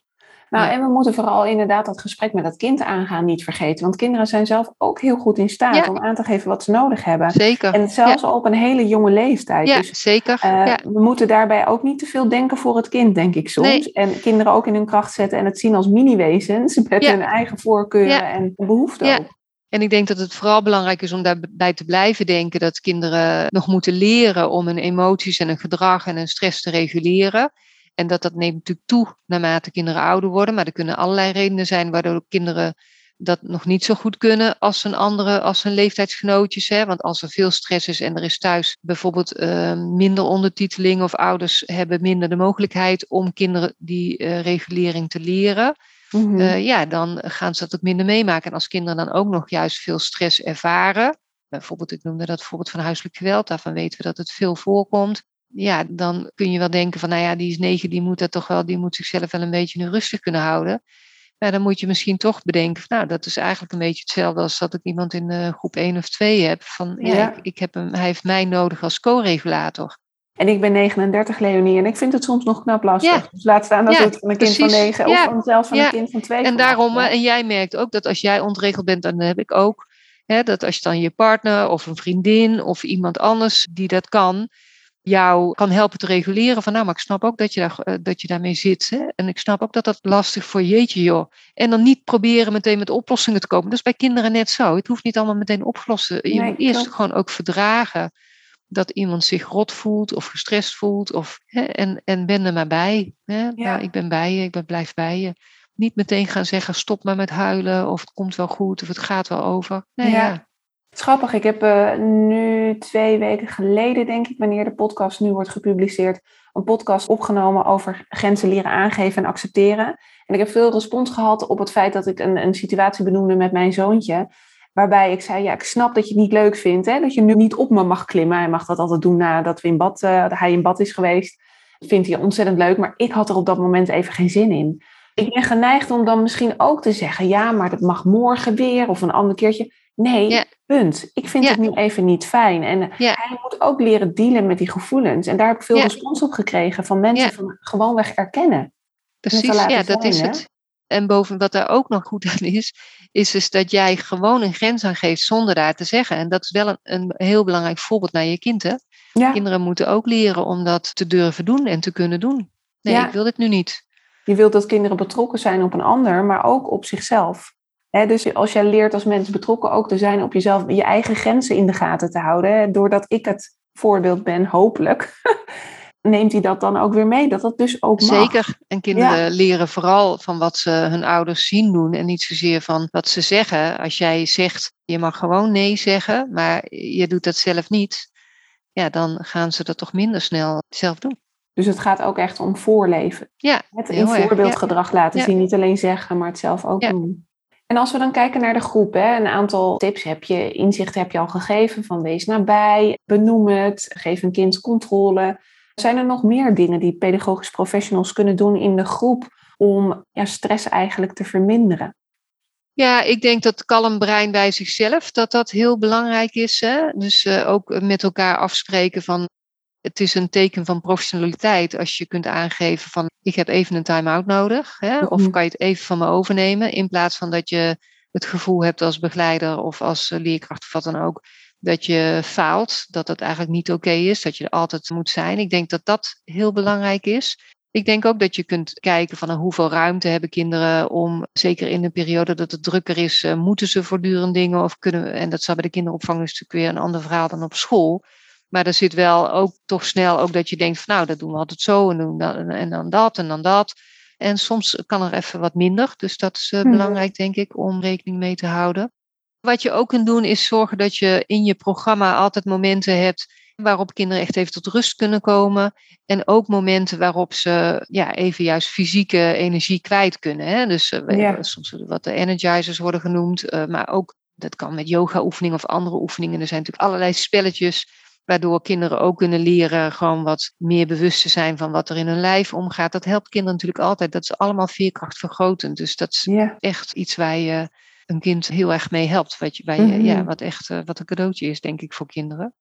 Nou, Ja. en we moeten vooral inderdaad dat gesprek met dat kind aangaan niet vergeten. Want kinderen zijn zelf ook heel goed in staat Ja. om aan te geven wat ze nodig hebben. Zeker. En zelfs al op een hele jonge leeftijd. ja, Dus zeker. eh, ja. we moeten daarbij ook niet te veel denken voor het kind, denk ik soms. Nee. En kinderen ook in hun kracht zetten en het zien als mini-wezens met hun eigen voorkeuren en behoeften Ja. ook. En ik denk dat het vooral belangrijk is om daarbij te blijven denken dat kinderen nog moeten leren om hun emoties en hun gedrag en hun stress te reguleren. En dat dat neemt natuurlijk toe naarmate kinderen ouder worden. Maar er kunnen allerlei redenen zijn waardoor kinderen dat nog niet zo goed kunnen als een andere, als hun leeftijdsgenootjes. Hè? Want als er veel stress is en er is thuis bijvoorbeeld eh, minder ondertiteling of ouders hebben minder de mogelijkheid om kinderen die eh, regulering te leren. Mhm. Eh, ja, dan gaan ze dat ook minder meemaken. En als kinderen dan ook nog juist veel stress ervaren, bijvoorbeeld, ik noemde dat voorbeeld van huiselijk geweld, daarvan weten we dat het veel voorkomt. Ja, dan kun je wel denken van, nou ja, die is negen, die moet dat toch wel, die moet zichzelf wel een beetje rustig kunnen houden. Maar dan moet je misschien toch bedenken, van, nou, dat is eigenlijk een beetje hetzelfde als dat ik iemand in eh, groep 1 of 2 heb. Van, ja, Ja. Ik, ik heb hem, hij heeft mij nodig als co-regulator. En ik ben 39, Leonie, en ik vind het soms nog knap lastig. Ja. Dus laat staan dat Ja, het van een kind van precies. 9 Ja. of van, zelfs van een kind van 2 En daarom, en jij merkt ook dat als jij ontregeld bent, dan heb ik ook, hè, dat als je dan je partner of een vriendin of iemand anders die dat kan, jou kan helpen te reguleren. Van nou, maar ik snap ook dat je, daar, eh, dat je daarmee zit. Hè? En ik snap ook dat dat lastig voor jeetje joh. En dan niet proberen meteen met oplossingen te komen. Dat is bij kinderen net zo. Het hoeft niet allemaal meteen opgelost. Je Nee, moet eerst klopt. gewoon ook verdragen dat iemand zich rot voelt of gestrest voelt. Of, hè, en, en ben er maar bij. Hè? Nou, ik ben bij je, ik ben, blijf bij je. Niet meteen gaan zeggen, stop maar met huilen. Of het komt wel goed, of het gaat wel over. Nee, Ja. ja. Grappig, ik heb eh, nu twee weken geleden, denk ik, wanneer de podcast nu wordt gepubliceerd, een podcast opgenomen over grenzen leren aangeven en accepteren. En ik heb veel respons gehad op het feit dat ik een, een situatie benoemde met mijn zoontje. Waarbij ik zei, ja, ik snap dat je het niet leuk vindt. Hè, dat je nu niet op me mag klimmen. Hij mag dat altijd doen nadat we in bad, eh, hij in bad is geweest. Vindt hij ontzettend leuk. Maar ik had er op dat moment even geen zin in. Ik ben geneigd om dan misschien ook te zeggen, ja, maar dat mag morgen weer of een ander keertje. Nee, Ja. punt. Ik vind Ja. het nu even niet fijn. En eh, Ja. hij moet ook leren dealen met die gevoelens. En daar heb ik veel respons op gekregen van mensen van gewoonweg erkennen. Precies, ja, dat zijn, is hè? het. En boven wat daar ook nog goed aan is, is dus dat jij gewoon een grens aangeeft zonder daar te zeggen. En dat is wel een, een heel belangrijk voorbeeld naar je kind. Hè? Kinderen moeten ook leren om dat te durven doen en te kunnen doen. Nee, ik wil dit nu niet. je wilt dat kinderen betrokken zijn op een ander, maar ook op zichzelf. Dus als jij leert als mens betrokken ook te zijn op jezelf, je eigen grenzen in de gaten te houden, doordat ik het voorbeeld ben, hopelijk, *laughs* neemt hij dat dan ook weer mee, dat dat dus ook mag. Zeker. En kinderen leren vooral van wat ze hun ouders zien doen en niet zozeer van wat ze zeggen. Als jij zegt, je mag gewoon nee zeggen, maar je doet dat zelf niet. Ja, dan gaan ze dat toch minder snel zelf doen. Dus het gaat ook echt om voorleven. Ja, Het in ja. voorbeeldgedrag laten Ja. zien, niet alleen zeggen, maar het zelf ook Ja. doen. En als we dan kijken naar de groep, hè, een aantal tips heb je, inzichten heb je al gegeven van wees nabij, benoem het, geef een kind controle. Zijn er nog meer dingen die pedagogisch professionals kunnen doen in de groep om stress eigenlijk te verminderen? Ja, ik denk dat kalm brein bij zichzelf, dat dat heel belangrijk is. Hè? Dus eh, ook met elkaar afspreken van, het is een teken van professionaliteit als je kunt aangeven van, ik heb even een time-out nodig. Hè? Of Mhm. kan je het even van me overnemen, in plaats van dat je het gevoel hebt als begeleider of als eh, leerkracht of wat dan ook, dat je faalt, dat dat eigenlijk niet oké is, dat je er altijd moet zijn. Ik denk dat dat heel belangrijk is. Ik denk ook dat je kunt kijken van uh, hoeveel ruimte hebben kinderen om, zeker in een periode dat het drukker is, uh, moeten ze voortdurend dingen of kunnen, en dat zal bij de kinderopvang is natuurlijk weer een ander verhaal dan op school. Maar er zit wel ook toch snel ook dat je denkt van nou, dat doen we altijd zo en, doen dat, en dan dat en dan dat. En soms kan er even wat minder, dus dat is uh, Mhm. belangrijk denk ik om rekening mee te houden. Wat je ook kunt doen is zorgen dat je in je programma altijd momenten hebt waarop kinderen echt even tot rust kunnen komen. En ook momenten waarop ze ja, even juist fysieke energie kwijt kunnen. Hè? Dus uh, Ja. hebben soms wat de energizers worden genoemd. Uh, maar ook, dat kan met yoga oefeningen of andere oefeningen. Er zijn natuurlijk allerlei spelletjes waardoor kinderen ook kunnen leren gewoon wat meer bewust te zijn van wat er in hun lijf omgaat. Dat helpt kinderen natuurlijk altijd. Dat is allemaal veerkrachtvergrotend. Dus dat is Ja, echt iets waar je een kind heel erg mee helpt. Wat, je, je, Mhm. ja, wat echt uh, wat een cadeautje is, denk ik, voor kinderen.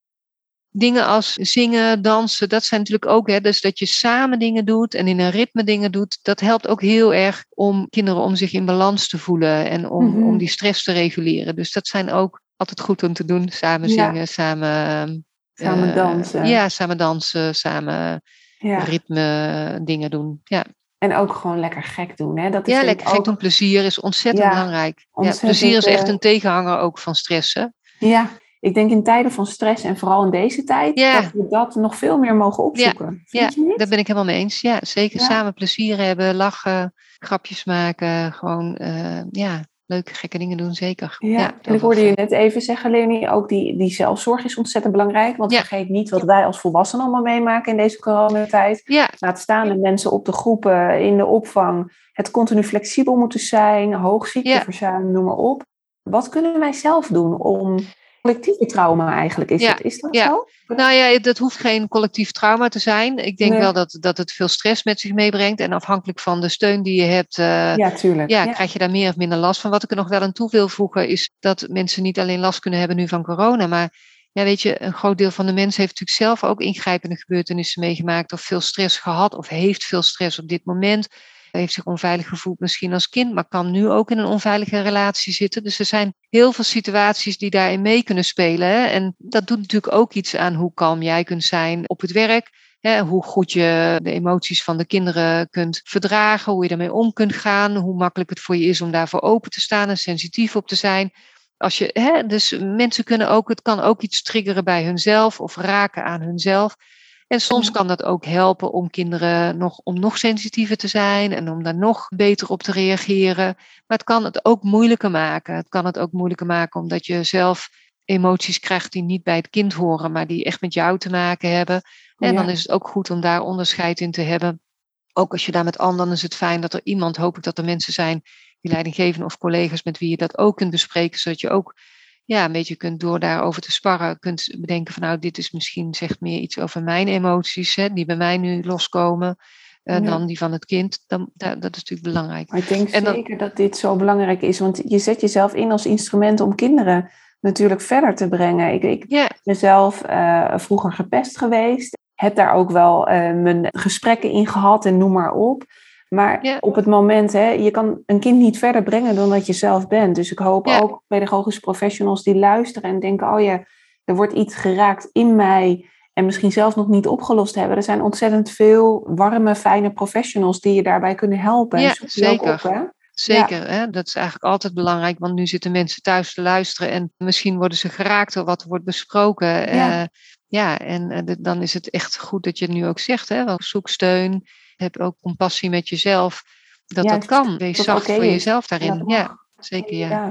Dingen als zingen, dansen, dat zijn natuurlijk ook, hè, dus dat je samen dingen doet en in een ritme dingen doet, dat helpt ook heel erg om kinderen om zich in balans te voelen en om, Mhm. om die stress te reguleren. Dus dat zijn ook altijd goed om te doen, samen Ja. zingen, samen... samen eh, dansen. Ja, samen dansen, samen ja. ritme dingen doen. Ja, En ook gewoon lekker gek doen. Hè? Dat is ja lekker gek doen. Plezier is ontzettend Ja, belangrijk. ontzettend, ja, plezier is echt eh, een tegenhanger ook van stress. Hè? Ja, ik denk in tijden van stress en vooral in deze tijd, Ja. dat we dat nog veel meer mogen opzoeken. Ja, niet? daar ben ik helemaal mee eens. Ja, zeker Ja. samen plezier hebben, lachen, grapjes maken. Gewoon, eh, ja, leuke gekke dingen doen, zeker. Ja, en ik hoorde je net even zeggen, Leonie, ook die, die zelfzorg is ontzettend belangrijk. Want Ja. vergeet niet wat wij als volwassenen allemaal meemaken in deze coronatijd. Ja, Laat staan de mensen op de groepen, in de opvang. Het continu flexibel moeten zijn, hoog ziekteverzuim, noem maar op. Wat kunnen wij zelf doen om collectieve trauma eigenlijk is Ja, het? Is dat ja. zo? nou ja, dat hoeft geen collectief trauma te zijn. Ik denk Nee. wel dat, dat het veel stress met zich meebrengt. En afhankelijk van de steun die je hebt, eh, Ja, tuurlijk. ja, krijg je daar meer of minder last van. Wat ik er nog wel aan toe wil voegen, is dat mensen niet alleen last kunnen hebben nu van corona, maar ja, weet je, een groot deel van de mensen heeft natuurlijk zelf ook ingrijpende gebeurtenissen meegemaakt of veel stress gehad of heeft veel stress op dit moment. Heeft zich onveilig gevoeld misschien als kind, maar kan nu ook in een onveilige relatie zitten. Dus er zijn heel veel situaties die daarin mee kunnen spelen. Hè? En dat doet natuurlijk ook iets aan hoe kalm jij kunt zijn op het werk. Hè? Hoe goed je de emoties van de kinderen kunt verdragen, hoe je ermee om kunt gaan, hoe makkelijk het voor je is om daarvoor open te staan en sensitief op te zijn. Als je, hè, dus mensen kunnen ook, het kan ook iets triggeren bij hunzelf of raken aan hunzelf. En soms kan dat ook helpen om kinderen nog, om nog sensitiever te zijn en om daar nog beter op te reageren. Maar het kan het ook moeilijker maken. Het kan het ook moeilijker maken omdat je zelf emoties krijgt die niet bij het kind horen, maar die echt met jou te maken hebben. En dan is het ook goed om daar onderscheid in te hebben. Ook als je daar met anderen is het fijn dat er iemand, hoop ik dat er mensen zijn die leidinggevenden of collega's met wie je dat ook kunt bespreken, zodat je ook ja, een beetje kunt door daarover te sparren, kunt bedenken van nou, dit is misschien zegt meer iets over mijn emoties, hè, die bij mij nu loskomen. Uh, dan die van het kind, dan, dat, dat is natuurlijk belangrijk. Maar ik denk zeker dat dit zo belangrijk is, want je zet jezelf in als instrument om kinderen natuurlijk verder te brengen. Ik, ik ben mezelf uh, vroeger gepest geweest, heb daar ook wel uh, mijn gesprekken in gehad en noem maar op. Maar op het moment, hè, je kan een kind niet verder brengen dan dat je zelf bent. Dus ik hoop ook pedagogische professionals die luisteren en denken, oh ja, er wordt iets geraakt in mij en misschien zelfs nog niet opgelost hebben. Er zijn ontzettend veel warme, fijne professionals die je daarbij kunnen helpen. Ja, zeker. Zeker, hè? dat is eigenlijk altijd belangrijk, want nu zitten mensen thuis te luisteren en misschien worden ze geraakt door wat er wordt besproken. Ja, uh, ja en uh, dan is het echt goed dat je het nu ook zegt, hè? zoek steun, heb ook compassie met jezelf. Dat dat kan. Wees zacht voor jezelf daarin. Ja, zeker ja.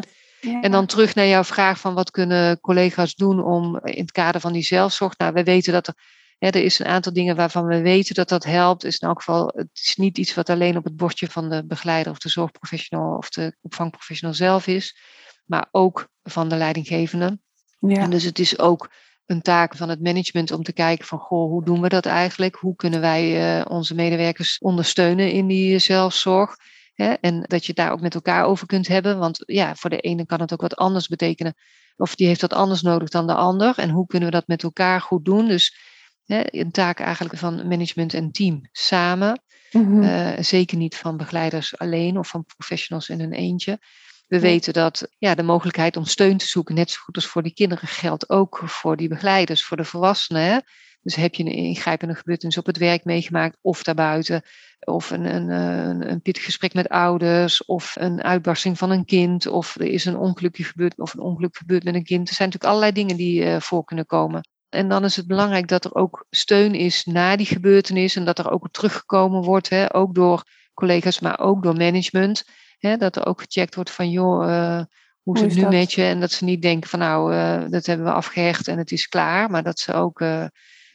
En dan terug naar jouw vraag van wat kunnen collega's doen om in het kader van die zelfzorg. Nou, we weten dat er, hè, er is een aantal dingen waarvan we weten dat dat helpt. Is in elk geval, het is niet iets wat alleen op het bordje van de begeleider of de zorgprofessional of de opvangprofessional zelf is. Maar ook van de leidinggevende. Ja. En dus het is ook een taak van het management om te kijken van goh, hoe doen we dat eigenlijk? Hoe kunnen wij uh, onze medewerkers ondersteunen in die zelfzorg? Hè? En dat je het daar ook met elkaar over kunt hebben. Want ja, voor de ene kan het ook wat anders betekenen. Of die heeft wat anders nodig dan de ander. En hoe kunnen we dat met elkaar goed doen? Dus hè, een taak eigenlijk van management en team samen. Mm-hmm. uh, zeker niet van begeleiders alleen of van professionals in een eentje. We weten dat ja, de mogelijkheid om steun te zoeken, net zo goed als voor die kinderen, geldt ook voor die begeleiders, voor de volwassenen. Dus heb je een ingrijpende gebeurtenis op het werk meegemaakt of daarbuiten, of een, een, een, een pittig gesprek met ouders, of een uitbarsting van een kind, of er is een ongelukje gebeurd, of een ongeluk gebeurd met een kind. Er zijn natuurlijk allerlei dingen die uh, voor kunnen komen. En dan is het belangrijk dat er ook steun is na die gebeurtenis en dat er ook teruggekomen wordt, hè, ook door collega's, maar ook door management. Hè, dat er ook gecheckt wordt van, joh, uh, hoe is het nu met je? En dat ze niet denken van, nou, uh, dat hebben we afgehecht en het is klaar. Maar dat ze ook uh,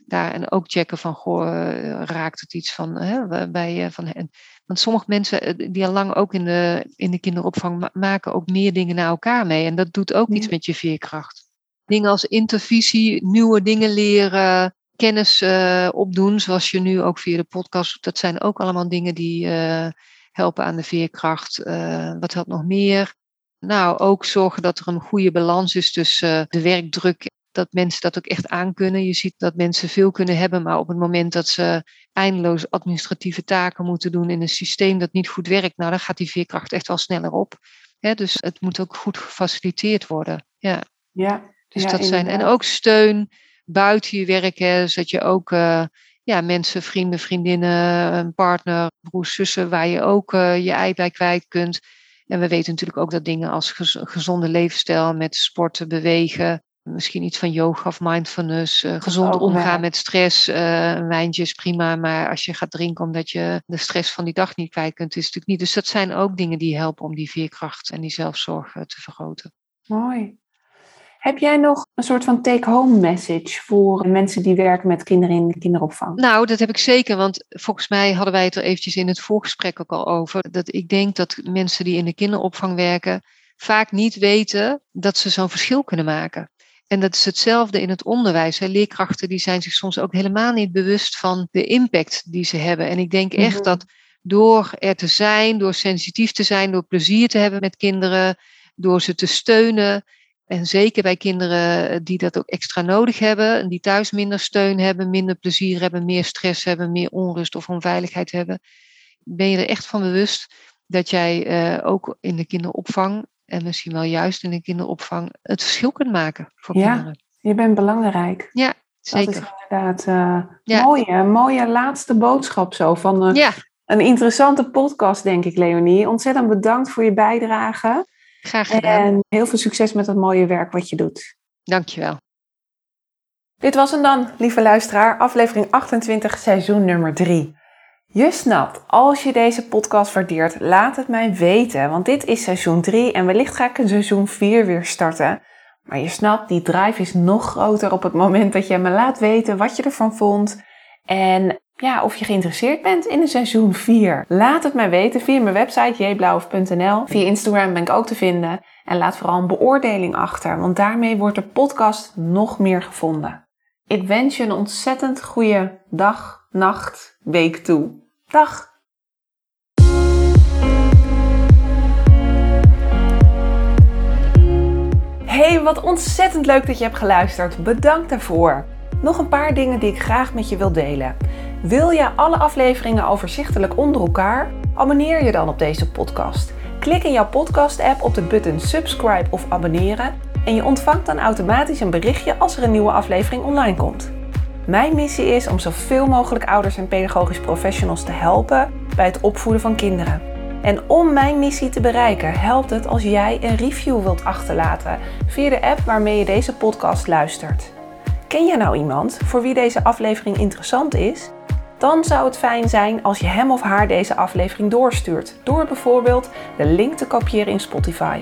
daar en ook checken van, goh, raakt het iets van, hè, bij, van hen. Want sommige mensen die al lang ook in de, in de kinderopvang ma maken ook meer dingen naar elkaar mee. En dat doet ook ja. iets met je veerkracht. Dingen als intervisie, nieuwe dingen leren, kennis opdoen, zoals je nu ook via de podcast, dat zijn ook allemaal dingen die helpen aan de veerkracht. Uh, wat helpt nog meer? Nou, ook zorgen dat er een goede balans is tussen uh, de werkdruk, dat mensen dat ook echt aankunnen. Je ziet dat mensen veel kunnen hebben, maar op het moment dat ze eindeloos administratieve taken moeten doen in een systeem dat niet goed werkt, nou dan gaat die veerkracht echt wel sneller op. Dus het moet ook goed gefaciliteerd worden. Ja. ja dus ja, dat zijn, en ook steun buiten je werk, hè, zodat je ook uh, ja, mensen, vrienden, vriendinnen, een partner, broers, zussen, waar je ook uh, je ei bij kwijt kunt. En we weten natuurlijk ook dat dingen als gez gezonde levensstijl met sporten, bewegen, misschien iets van yoga of mindfulness, uh, gezond omgaan ja. met stress. Uh, een wijntje is prima, maar als je gaat drinken omdat je de stress van die dag niet kwijt kunt, is het natuurlijk niet. Dus dat zijn ook dingen die helpen om die veerkracht en die zelfzorg te vergroten. Mooi. Heb jij nog een soort van take-home message voor mensen die werken met kinderen in de kinderopvang? Nou, dat heb ik zeker, want volgens mij hadden wij het er eventjes in het voorgesprek ook al over. Dat ik denk dat mensen die in de kinderopvang werken vaak niet weten dat ze zo'n verschil kunnen maken. En dat is hetzelfde in het onderwijs. Leerkrachten die zijn zich soms ook helemaal niet bewust van de impact die ze hebben. En ik denk echt mm -hmm. dat door er te zijn, door sensitief te zijn, door plezier te hebben met kinderen, door ze te steunen, en zeker bij kinderen eh, die dat ook extra nodig hebben, en die thuis minder steun hebben, minder plezier hebben, meer stress hebben, meer onrust of onveiligheid hebben. ben je er echt van bewust dat jij eh, ook in de kinderopvang en misschien wel juist in de kinderopvang het verschil kunt maken voor Ja, kinderen. Je bent belangrijk. Ja, Dat zeker. is inderdaad eh Ja. mooie, mooie laatste boodschap zo van Ja, een interessante podcast, denk ik, Leonie. Ontzettend bedankt voor je bijdrage. Graag gedaan. En heel veel succes met het mooie werk wat je doet. Dankjewel. Dit was hem dan, lieve luisteraar, aflevering 28, seizoen nummer 3. Je snapt, als je deze podcast waardeert, laat het mij weten, want dit is seizoen 3 en wellicht ga ik een seizoen 4 weer starten. Maar je snapt, die drive is nog groter op het moment dat je me laat weten wat je ervan vond en ja, of je geïnteresseerd bent in een seizoen 4. Laat het mij weten via mijn website jblauw.nl. Via Instagram ben ik ook te vinden en laat vooral een beoordeling achter, want daarmee wordt de podcast nog meer gevonden. Ik wens je een ontzettend goede dag, nacht, week toe. Dag! Hey, wat ontzettend leuk dat je hebt geluisterd. Bedankt daarvoor. Nog een paar dingen die ik graag met je wil delen. Wil je alle afleveringen overzichtelijk onder elkaar? Abonneer je dan op deze podcast. Klik in jouw podcast-app op de button subscribe of abonneren en je ontvangt dan automatisch een berichtje als er een nieuwe aflevering online komt. Mijn missie is om zoveel mogelijk ouders en pedagogisch professionals te helpen bij het opvoeden van kinderen. En om mijn missie te bereiken, helpt het als jij een review wilt achterlaten via de app waarmee je deze podcast luistert. Ken je nou iemand voor wie deze aflevering interessant is? Dan zou het fijn zijn als je hem of haar deze aflevering doorstuurt, door bijvoorbeeld de link te kopiëren in Spotify.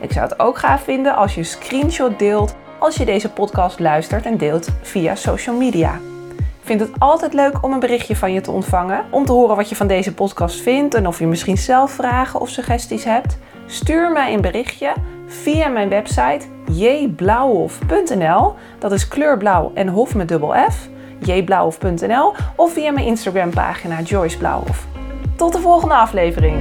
Ik zou het ook gaaf vinden als je een screenshot deelt als je deze podcast luistert en deelt via social media. Ik vind het altijd leuk om een berichtje van je te ontvangen, om te horen wat je van deze podcast vindt en of je misschien zelf vragen of suggesties hebt. Stuur mij een berichtje via mijn website jblauwhof.nl, dat is kleurblauw en hof met dubbel F, jblauwhof.nl of via mijn Instagram pagina Joyce Blauwhof. Tot de volgende aflevering!